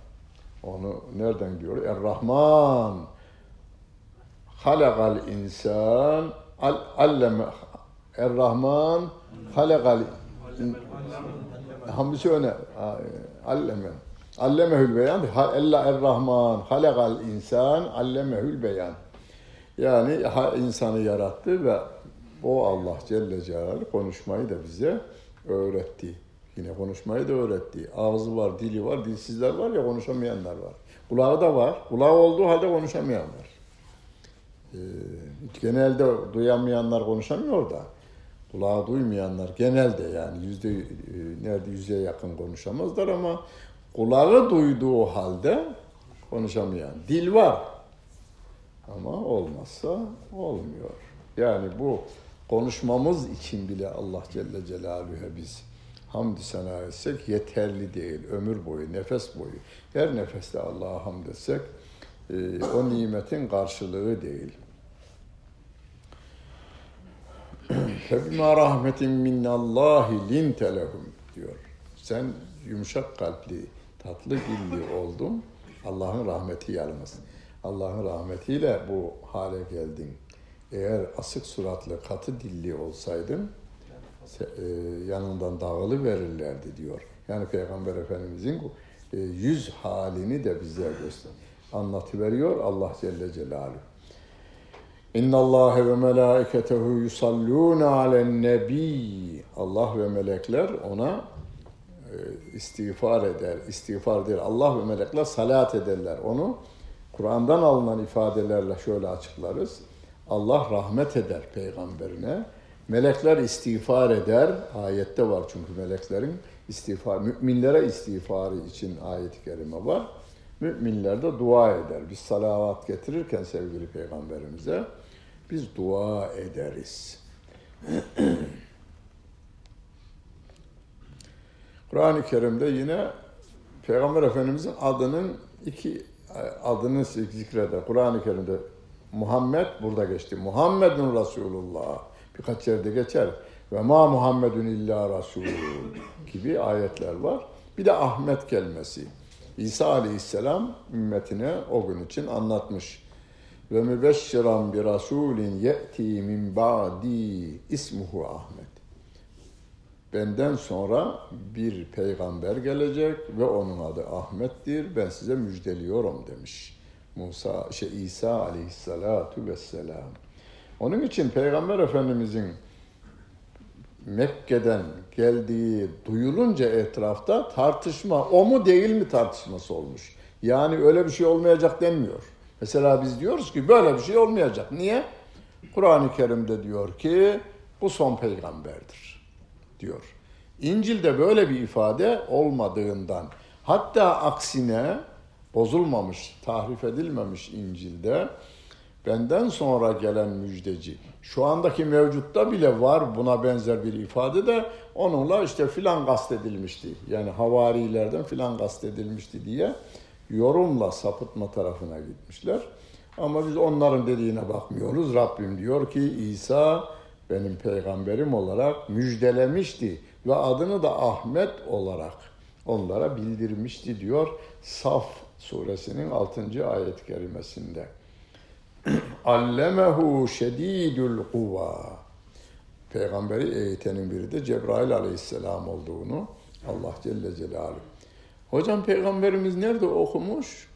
Onu nereden diyor? Er-Rahman halakal insan alleme Er-Rahman halakal hamdisi öne alleme allemehül beyan ella er-Rahman halakal insan allemehül beyan yani insanı yarattı ve o Allah Celle Celaluhu konuşmayı da bize öğretti. Yine konuşmayı da öğretti. Ağzı var, dili var, dilsizler var ya konuşamayanlar var. Kulağı da var. Kulağı olduğu halde konuşamayan var. Ee, genelde duyamayanlar konuşamıyor da. Kulağı duymayanlar genelde yani yüzde e, nerede yüzeye yakın konuşamazlar ama kulağı duyduğu halde konuşamayan. Dil var ama olmazsa olmuyor. Yani bu konuşmamız için bile Allah Celle Celaluhu'ya biz hamd sana etsek yeterli değil. Ömür boyu, nefes boyu. Her nefeste Allah'a hamd etsek e, o nimetin karşılığı değil. Febima rahmetin minnallahi linte lehum diyor. Sen yumuşak kalpli, tatlı dilli oldun. Allah'ın rahmeti yalnız. Allah'ın rahmetiyle bu hale geldin. Eğer asık suratlı, katı dilli olsaydın e, yanından dağılı verirlerdi diyor. Yani Peygamber Efendimizin e, yüz halini de bize göster anlatıveriyor Allah Celle Celaluhu. İnna Allah ve melaiketehu yusalluna alen nebi. Allah ve melekler ona e, istiğfar eder. İstiğfar değil. Allah ve melekler salat ederler. Onu Kur'an'dan alınan ifadelerle şöyle açıklarız. Allah rahmet eder peygamberine. Melekler istiğfar eder. Ayette var çünkü meleklerin istiğfar, müminlere istiğfarı için ayet-i kerime var. Müminler de dua eder. Biz salavat getirirken sevgili peygamberimize biz dua ederiz. Kur'an-ı Kerim'de yine Peygamber Efendimizin adının iki adını zikreder. Kur'an-ı Kerim'de Muhammed burada geçti. Muhammedun Resulullah birkaç yerde geçer. Ve ma Muhammedun illa Rasul gibi ayetler var. Bir de Ahmet kelimesi. İsa Aleyhisselam ümmetine o gün için anlatmış. Ve mübeşşiran bir rasulin ye'ti min ba'di ismuhu Ahmet. Benden sonra bir peygamber gelecek ve onun adı Ahmet'tir. Ben size müjdeliyorum demiş. Musa, şey İsa aleyhissalatu vesselam. Onun için Peygamber Efendimizin Mekke'den geldiği duyulunca etrafta tartışma o mu değil mi tartışması olmuş. Yani öyle bir şey olmayacak denmiyor. Mesela biz diyoruz ki böyle bir şey olmayacak. Niye? Kur'an-ı Kerim'de diyor ki bu son peygamberdir diyor. İncil'de böyle bir ifade olmadığından hatta aksine bozulmamış, tahrif edilmemiş İncil'de benden sonra gelen müjdeci. Şu andaki mevcutta bile var buna benzer bir ifade de onunla işte filan kastedilmişti. Yani havarilerden filan kastedilmişti diye yorumla sapıtma tarafına gitmişler. Ama biz onların dediğine bakmıyoruz. Rabbim diyor ki İsa benim peygamberim olarak müjdelemişti ve adını da Ahmet olarak onlara bildirmişti diyor Saf suresinin 6. ayet kerimesinde. Allemehu şedidül kuva. Peygamberi eğitenin biri de Cebrail aleyhisselam olduğunu Allah Celle Celaluhu. Hocam peygamberimiz nerede okumuş?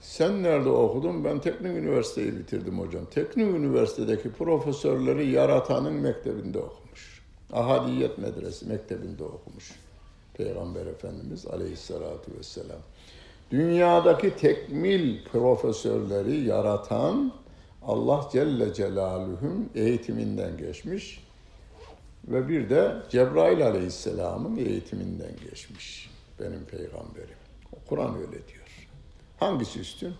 Sen nerede okudun? Ben teknik üniversiteyi bitirdim hocam. Teknik üniversitedeki profesörleri yaratanın mektebinde okumuş. Ahadiyet medresi mektebinde okumuş. Peygamber Efendimiz aleyhissalatu vesselam. Dünyadaki tekmil profesörleri yaratan Allah Celle Celaluhu'nun eğitiminden geçmiş ve bir de Cebrail Aleyhisselam'ın eğitiminden geçmiş benim peygamberim. Kur'an öyle diyor. Hangisi üstün?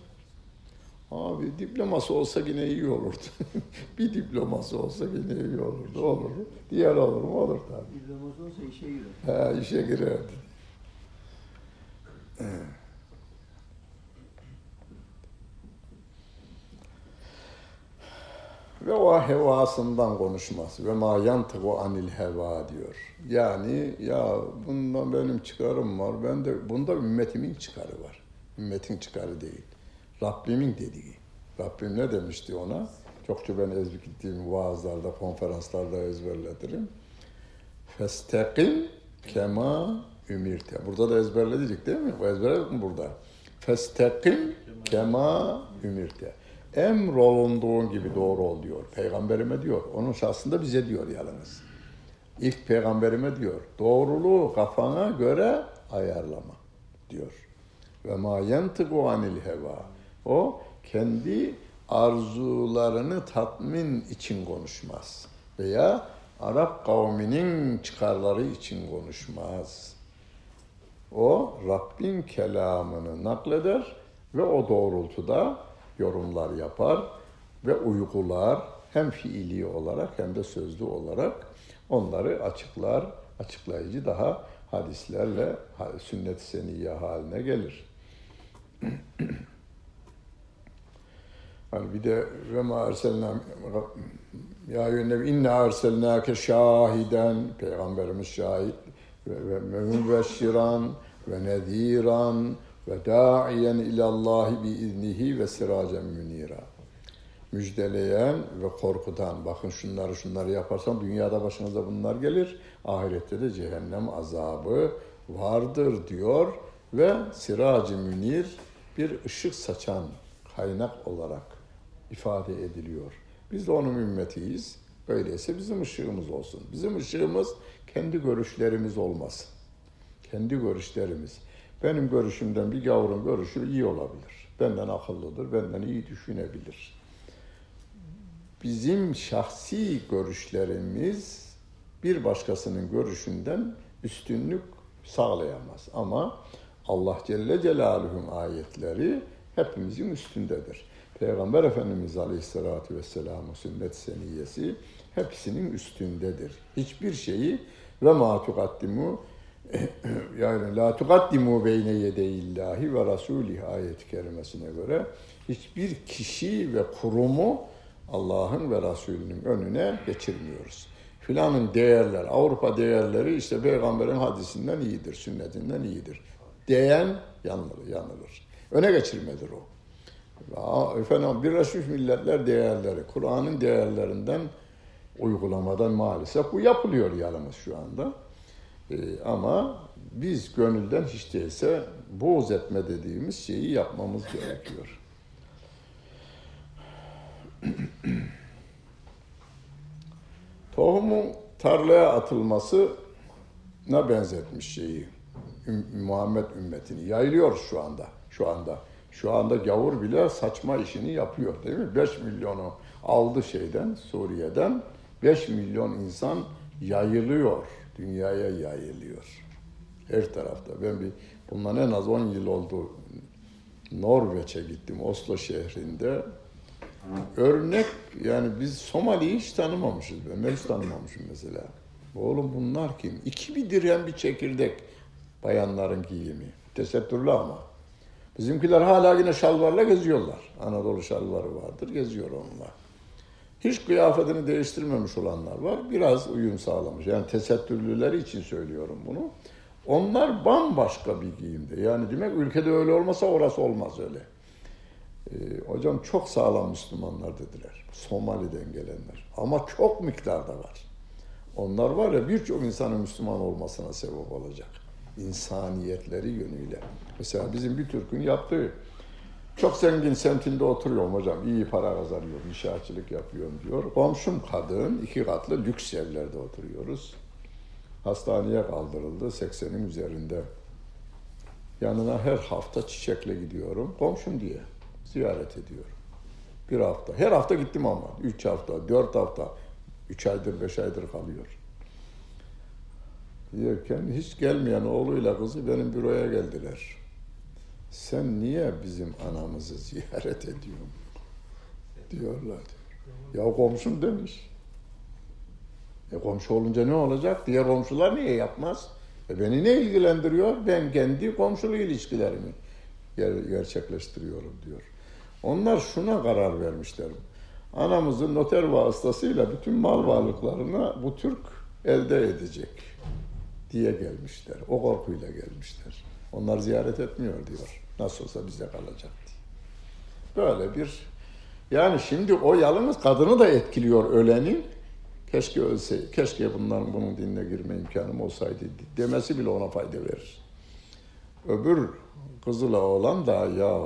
Abi diploması olsa yine iyi olurdu. bir diploması olsa yine iyi olurdu. Olur. Diğer olur mu? Olur tabii. Diploması olsa işe girer. He, işe girerdi. Ve o hevasından konuşmaz. Ve ma yantıgu anil heva diyor. Yani ya bundan benim çıkarım var. Ben de bunda ümmetimin çıkarı var. Ümmetin çıkarı değil. Rabbimin dediği. Rabbim ne demişti ona? Çokça ben ezber gittiğim vaazlarda, konferanslarda ezberletirim. Festekim kema ümirte. Burada da ezberledik değil mi? Ezberledik mi burada? Festekim kema ümirte. Emrolunduğun gibi doğru ol diyor. Peygamberime diyor. Onun şahsında bize diyor yalnız. İlk peygamberime diyor. Doğruluğu kafana göre ayarlama diyor. Ve ma yentıku anil heva. O kendi arzularını tatmin için konuşmaz. Veya Arap kavminin çıkarları için konuşmaz. O Rabbin kelamını nakleder ve o doğrultuda yorumlar yapar ve uygular hem fiili olarak hem de sözlü olarak onları açıklar, açıklayıcı daha hadislerle sünnet-i seniyye haline gelir. Hani bir de ve ma erselna ya yönne inne erselnake şahiden peygamberimiz şahit ve, ve mübeşşiran ve nediran ve da'iyen ilallahi bi iznihi ve siracen münira. Müjdeleyen ve korkutan. Bakın şunları şunları yaparsan dünyada başınıza bunlar gelir. Ahirette de cehennem azabı vardır diyor ve siracı münir bir ışık saçan kaynak olarak ifade ediliyor. Biz de onun ümmetiyiz. Öyleyse bizim ışığımız olsun. Bizim ışığımız kendi görüşlerimiz olmasın. Kendi görüşlerimiz. Benim görüşümden bir gavurun görüşü iyi olabilir. Benden akıllıdır, benden iyi düşünebilir. Bizim şahsi görüşlerimiz bir başkasının görüşünden üstünlük sağlayamaz. Ama Allah Celle Celaluhu'nun ayetleri hepimizin üstündedir. Peygamber Efendimiz Aleyhisselatü Vesselam'ın sünnet seniyesi hepsinin üstündedir. Hiçbir şeyi ve ma tukaddimu yani la tukaddimu beyne yedeyillahi ve rasulih ayet-i kerimesine göre hiçbir kişi ve kurumu Allah'ın ve Resulünün önüne geçirmiyoruz. Filanın değerler, Avrupa değerleri işte peygamberin hadisinden iyidir, sünnetinden iyidir. Diyen yanılır, yanılır. Öne geçirmedir o. Efendim Birleşmiş Milletler değerleri, Kur'an'ın değerlerinden uygulamadan maalesef bu yapılıyor yalnız şu anda. Ee, ama biz gönülden hiç değilse boğuz etme dediğimiz şeyi yapmamız gerekiyor. Tohumun tarlaya atılması ne benzetmiş şeyi? Muhammed ümmetini yayılıyor şu anda şu anda. Şu anda gavur bile saçma işini yapıyor değil mi? 5 milyonu aldı şeyden Suriye'den. 5 milyon insan yayılıyor dünyaya yayılıyor her tarafta ben bir bundan en az 10 yıl oldu Norveç'e gittim Oslo şehrinde. Örnek yani biz Somali'yi hiç tanımamışız. Ben hiç tanımamışım mesela. Oğlum bunlar kim? İki bir dirhem bir çekirdek bayanların giyimi. Tesettürlü ama. Bizimkiler hala yine şalvarla geziyorlar. Anadolu şalvarı vardır, geziyor onlar. Hiç kıyafetini değiştirmemiş olanlar var. Biraz uyum sağlamış. Yani tesettürlüleri için söylüyorum bunu. Onlar bambaşka bir giyimde. Yani demek ülkede öyle olmasa orası olmaz öyle. Ee, hocam çok sağlam Müslümanlar dediler. Somali'den gelenler. Ama çok miktarda var. Onlar var ya birçok insanın Müslüman olmasına sebep olacak. İnsaniyetleri yönüyle. Mesela bizim bir Türk'ün yaptığı çok zengin semtinde oturuyorum hocam. iyi para kazanıyorum, inşaatçılık yapıyorum diyor. Komşum kadın, iki katlı lüks evlerde oturuyoruz. Hastaneye kaldırıldı, 80'in üzerinde. Yanına her hafta çiçekle gidiyorum. Komşum diye ziyaret ediyorum. Bir hafta. Her hafta gittim ama. Üç hafta, dört hafta. Üç aydır, beş aydır kalıyor. Yerken hiç gelmeyen oğluyla kızı benim büroya geldiler. Sen niye bizim anamızı ziyaret ediyorsun? Diyorlar. Ya komşum demiş. E komşu olunca ne olacak? Diğer komşular niye yapmaz? E beni ne ilgilendiriyor? Ben kendi komşulu ilişkilerimi ger- gerçekleştiriyorum diyor. Onlar şuna karar vermişler. Anamızın noter vasıtasıyla bütün mal varlıklarını bu Türk elde edecek diye gelmişler. O korkuyla gelmişler. Onlar ziyaret etmiyor diyor. Nasıl olsa bize kalacak diye. Böyle bir yani şimdi o yalnız kadını da etkiliyor ölenin. Keşke ölse, keşke bundan bunun dinine girme imkanım olsaydı demesi bile ona fayda verir. Öbür kızıla olan da ya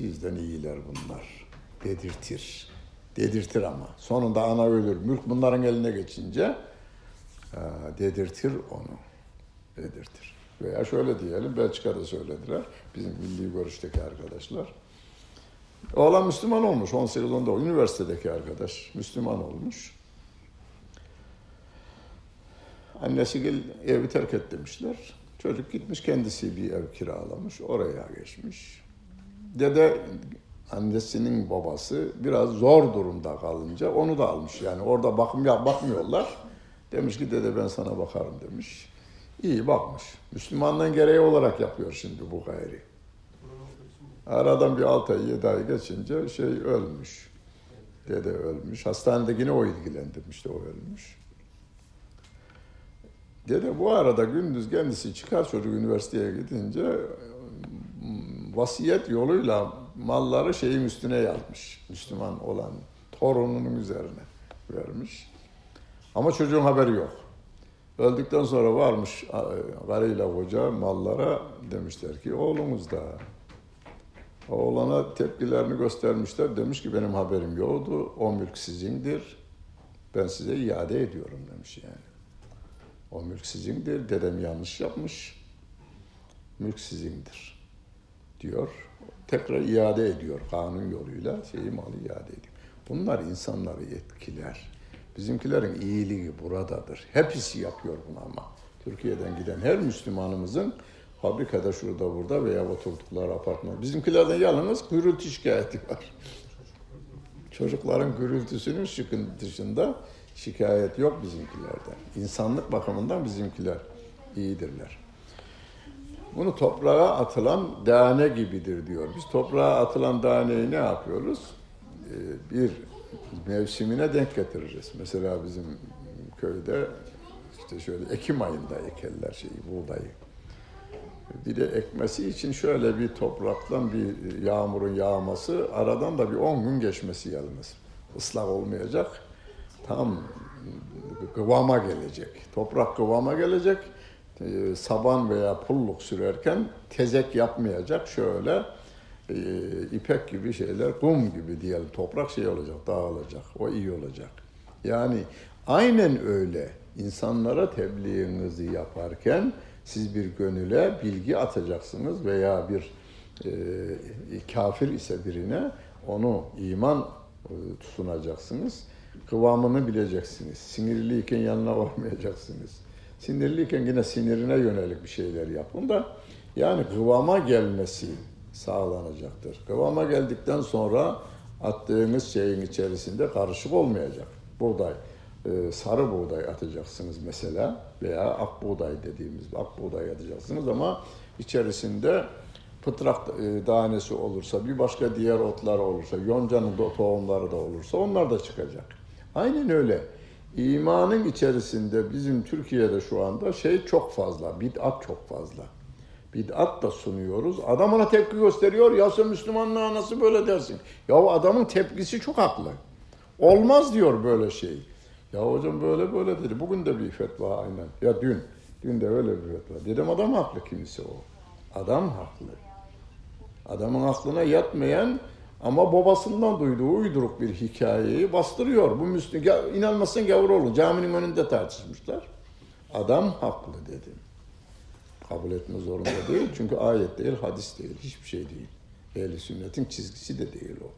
bizden iyiler bunlar dedirtir. Dedirtir ama. Sonunda ana ölür. Mülk bunların eline geçince dedirtir onu. Dedirtir. Veya şöyle diyelim, Belçika'da söylediler. Bizim milli görüşteki arkadaşlar. Oğlan Müslüman olmuş, 18-10'da üniversitedeki arkadaş Müslüman olmuş. Annesi gel, evi terk et demişler. Çocuk gitmiş kendisi bir ev kiralamış, oraya geçmiş. Dede annesinin babası biraz zor durumda kalınca onu da almış. Yani orada bakım ya bakmıyorlar. Demiş ki dede ben sana bakarım demiş. İyi bakmış. Müslümanlığın gereği olarak yapıyor şimdi bu gayri. Aradan bir altı ay, yedi ay geçince şey ölmüş. Dede ölmüş. Hastanede yine o ilgilendirmişti, o ölmüş. Dede bu arada gündüz kendisi çıkar çocuk üniversiteye gidince vasiyet yoluyla malları şeyin üstüne yazmış. Müslüman olan torununun üzerine vermiş. Ama çocuğun haberi yok. Öldükten sonra varmış karıyla koca mallara demişler ki oğlumuz da. Oğlana tepkilerini göstermişler. Demiş ki benim haberim yoktu. O mülk sizindir. Ben size iade ediyorum demiş yani. O mülk sizindir. Dedem yanlış yapmış. Mülk sizindir diyor. Tekrar iade ediyor kanun yoluyla şeyi malı iade ediyor. Bunlar insanları etkiler. Bizimkilerin iyiliği buradadır. Hepsi yapıyor bunu ama. Türkiye'den giden her Müslümanımızın fabrikada şurada burada veya oturdukları apartman. Bizimkilerden yalnız gürültü şikayeti var. Çocukların gürültüsünün dışında şikayet yok bizimkilerden. İnsanlık bakımından bizimkiler iyidirler. Bunu toprağa atılan tane gibidir diyor. Biz toprağa atılan taneyi ne yapıyoruz? Ee, bir mevsimine denk getiririz. Mesela bizim köyde işte şöyle Ekim ayında ekerler şeyi, buğdayı. Bir de ekmesi için şöyle bir topraktan bir yağmurun yağması, aradan da bir 10 gün geçmesi yalnız. Islak olmayacak, tam kıvama gelecek. Toprak kıvama gelecek, ee, saban veya pulluk sürerken tezek yapmayacak, şöyle e, ipek gibi şeyler, kum gibi diyelim toprak şey olacak, dağılacak. O iyi olacak. Yani aynen öyle insanlara tebliğinizi yaparken siz bir gönüle bilgi atacaksınız veya bir e, kafir ise birine onu iman e, sunacaksınız. Kıvamını bileceksiniz. Sinirliyken yanına varmayacaksınız. Sinirliyken yine sinirine yönelik bir şeyler yapın da yani kıvama gelmesi sağlanacaktır. Kıvama geldikten sonra attığınız şeyin içerisinde karışık olmayacak. Buğday, e, sarı buğday atacaksınız mesela veya ak buğday dediğimiz ak buğday atacaksınız ama içerisinde pıtrak e, tanesi olursa, bir başka diğer otlar olursa, yoncanın da tohumları da olursa onlar da çıkacak. Aynen öyle. İmanın içerisinde bizim Türkiye'de şu anda şey çok fazla, bid'at çok fazla. Bid'at da sunuyoruz. Adam ona tepki gösteriyor. Ya sen Müslümanlığa nasıl böyle dersin? Ya adamın tepkisi çok haklı. Olmaz diyor böyle şey. Ya hocam böyle böyle dedi. Bugün de bir fetva aynen. Ya dün. Dün de öyle bir fetva. Dedim adam haklı kimisi o. Adam haklı. Adamın aklına yatmayan ama babasından duyduğu uyduruk bir hikayeyi bastırıyor. Bu Müslüm, ya, inanmazsan gavur olun. Caminin önünde tartışmışlar. Adam haklı dedim. Kabul etme zorunda değil. Çünkü ayet değil, hadis değil, hiçbir şey değil. Ehli sünnetin çizgisi de değil o.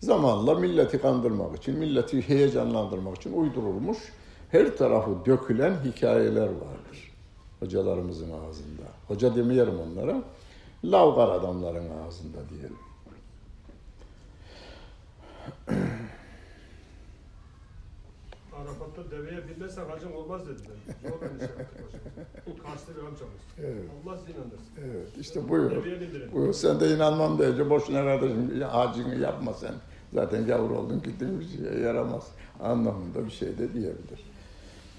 Zamanla milleti kandırmak için, milleti heyecanlandırmak için uydurulmuş her tarafı dökülen hikayeler vardır. Hocalarımızın ağzında. Hoca demeyelim onlara. Lavgar adamların ağzında diyelim. Arafat'ta deveye binmezsen hacım olmaz dediler. Zor bir iş yaptık hocam. Karslı bir amcamız. Evet. Allah sizi inandırsın. Evet, işte buyur. Deveye bindirin. Buyur, sen de inanmam deyince boşuna kardeşim hacını yapma sen. Zaten gavur oldun gittin bir şeye yaramaz. Anlamında bir şey de diyebilir.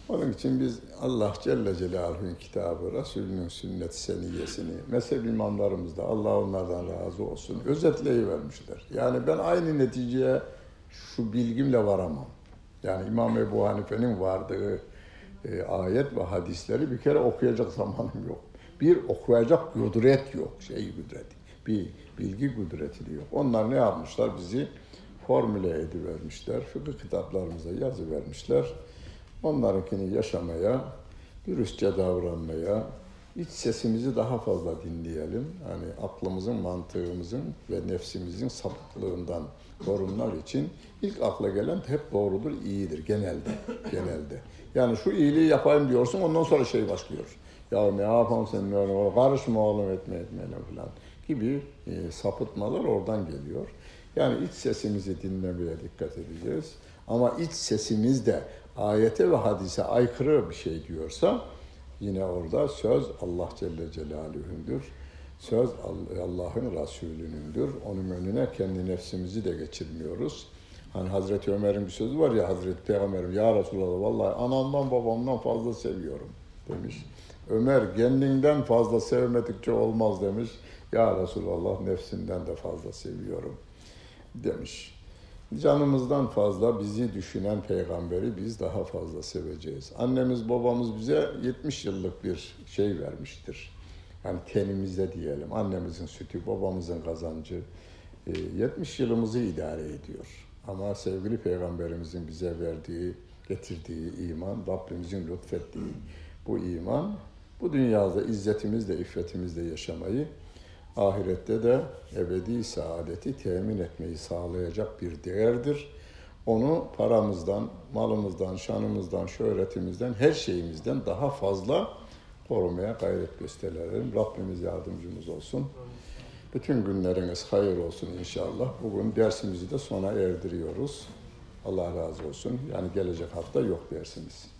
Onun için biz Allah Celle Celaluhu'nun kitabı, Resulünün sünnet seniyesini, mezhep imamlarımız da Allah onlardan razı olsun özetleyivermişler. Yani ben aynı neticeye şu bilgimle varamam. Yani İmam Ebu Hanife'nin vardığı e, ayet ve hadisleri bir kere okuyacak zamanım yok. Bir okuyacak kudret yok, şey kudreti. Bir bilgi kudreti yok. Onlar ne yapmışlar? Bizi formüle edivermişler. Fıkıh kitaplarımıza yazı vermişler. Onlarınkini yaşamaya, dürüstçe davranmaya, iç sesimizi daha fazla dinleyelim. Yani aklımızın, mantığımızın ve nefsimizin sapıklığından korunmak için ilk akla gelen hep doğrudur, iyidir genelde. genelde. Yani şu iyiliği yapayım diyorsun ondan sonra şey başlıyor. Ya ne yapalım sen ne karışma oğlum etme etmeyle falan gibi e, sapıtmalar oradan geliyor. Yani iç sesimizi dinlemeye dikkat edeceğiz. Ama iç sesimiz de ayete ve hadise aykırı bir şey diyorsa yine orada söz Allah Celle Celaluhu'ndur. Söz Allah'ın Resulünündür. Onun önüne kendi nefsimizi de geçirmiyoruz. Hani Hazreti Ömer'in bir sözü var ya Hazreti Peygamber'im ya Resulallah vallahi anamdan babamdan fazla seviyorum demiş. Ömer kendinden fazla sevmedikçe olmaz demiş. Ya Resulallah nefsinden de fazla seviyorum demiş. Canımızdan fazla bizi düşünen peygamberi biz daha fazla seveceğiz. Annemiz babamız bize 70 yıllık bir şey vermiştir. Yani tenimizde diyelim. Annemizin sütü, babamızın kazancı 70 yılımızı idare ediyor. Ama sevgili peygamberimizin bize verdiği, getirdiği iman, Rabbimizin lütfettiği bu iman bu dünyada izzetimizle, iffetimizle yaşamayı ahirette de ebedi saadeti temin etmeyi sağlayacak bir değerdir. Onu paramızdan, malımızdan, şanımızdan, şöhretimizden, her şeyimizden daha fazla korumaya gayret gösterelim. Rabbimiz yardımcımız olsun. Bütün günleriniz hayır olsun inşallah. Bugün dersimizi de sona erdiriyoruz. Allah razı olsun. Yani gelecek hafta yok dersimiz.